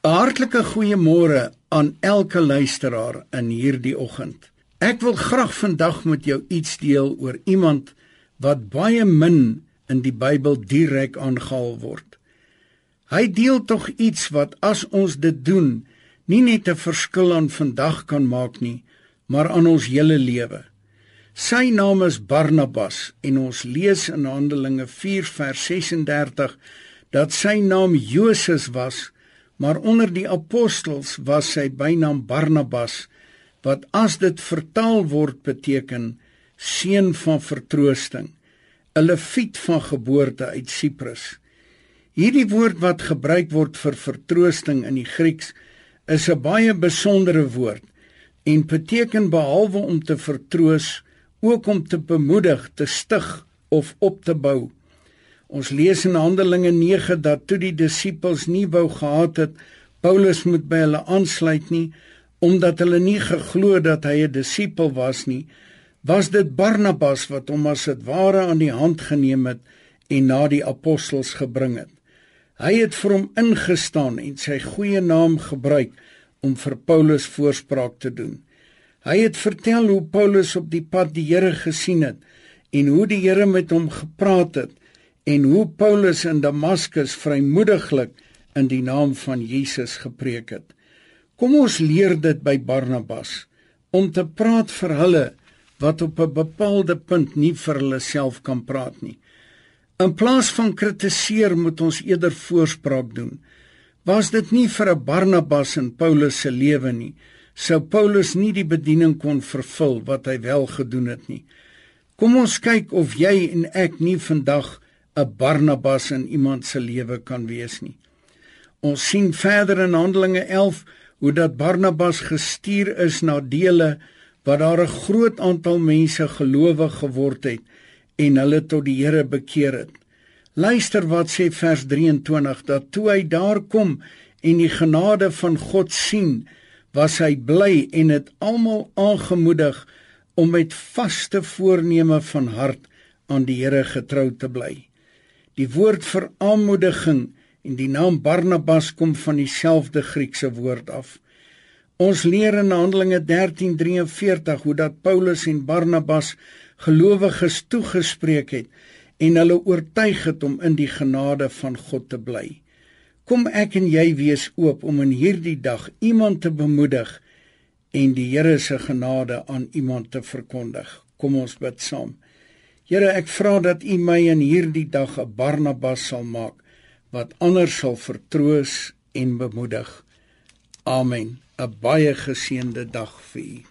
Hartlike goeiemôre aan elke luisteraar in hierdie oggend. Ek wil graag vandag met jou iets deel oor iemand wat baie min in die Bybel direk aangehaal word. Hy deel tog iets wat as ons dit doen, nie net 'n verskil aan vandag kan maak nie, maar aan ons hele lewe. Sy naam is Barnabas en ons lees in Handelinge 4 vers 36 dat sy naam Josef was maar onder die apostels was sy bynaam Barnabas wat as dit vertaal word beteken seun van vertroosting 'n leviet van geboorte uit Siprus hierdie woord wat gebruik word vir vertroosting in die Grieks is 'n baie besondere woord en beteken behalwe om te vertroos ook om te bemoedig te stig of op te bou Ons lees in Handelinge 9 dat toe die disippels nie wou gehad het Paulus moet by hulle aansluit nie omdat hulle nie geglo dat hy 'n disipel was nie, was dit Barnabas wat hom as dit ware aan die hand geneem het en na die apostels gebring het. Hy het vir hom ingestaan en sy goeie naam gebruik om vir Paulus voorspraak te doen. Hy het vertel hoe Paulus op die pad die Here gesien het en hoe die Here met hom gepraat het en hoe Paulus in Damaskus vrymoediglik in die naam van Jesus gepreek het. Kom ons leer dit by Barnabas om te praat vir hulle wat op 'n bepaalde punt nie vir hulle self kan praat nie. In plaas van kritiseer moet ons eerder voorspraak doen. Was dit nie vir 'n Barnabas in Paulus se lewe nie, sou Paulus nie die bediening kon vervul wat hy wel gedoen het nie. Kom ons kyk of jy en ek nie vandag 'n Barnabas in iemand se lewe kan wees nie. Ons sien verder in Handelinge 11 hoe dat Barnabas gestuur is na dele waar daar 'n groot aantal mense gelowig geword het en hulle tot die Here bekeer het. Luister wat sê vers 23 dat toe hy daar kom en die genade van God sien, was hy bly en het almal aangemoedig om met vaste voorneme van hart aan die Here getrou te bly. Die woord vir aanmoediging en die naam Barnabas kom van dieselfde Griekse woord af. Ons leer in Handelinge 13:43 hoe dat Paulus en Barnabas gelowiges toegespreek het en hulle oortuig het om in die genade van God te bly. Kom ek en jy wees oop om in hierdie dag iemand te bemoedig en die Here se genade aan iemand te verkondig. Kom ons bid saam. Here, ek vra dat U my in hierdie dag 'n Barnabas sal maak wat ander sal vertroos en bemoedig. Amen. 'n Baie geseënde dag vir U.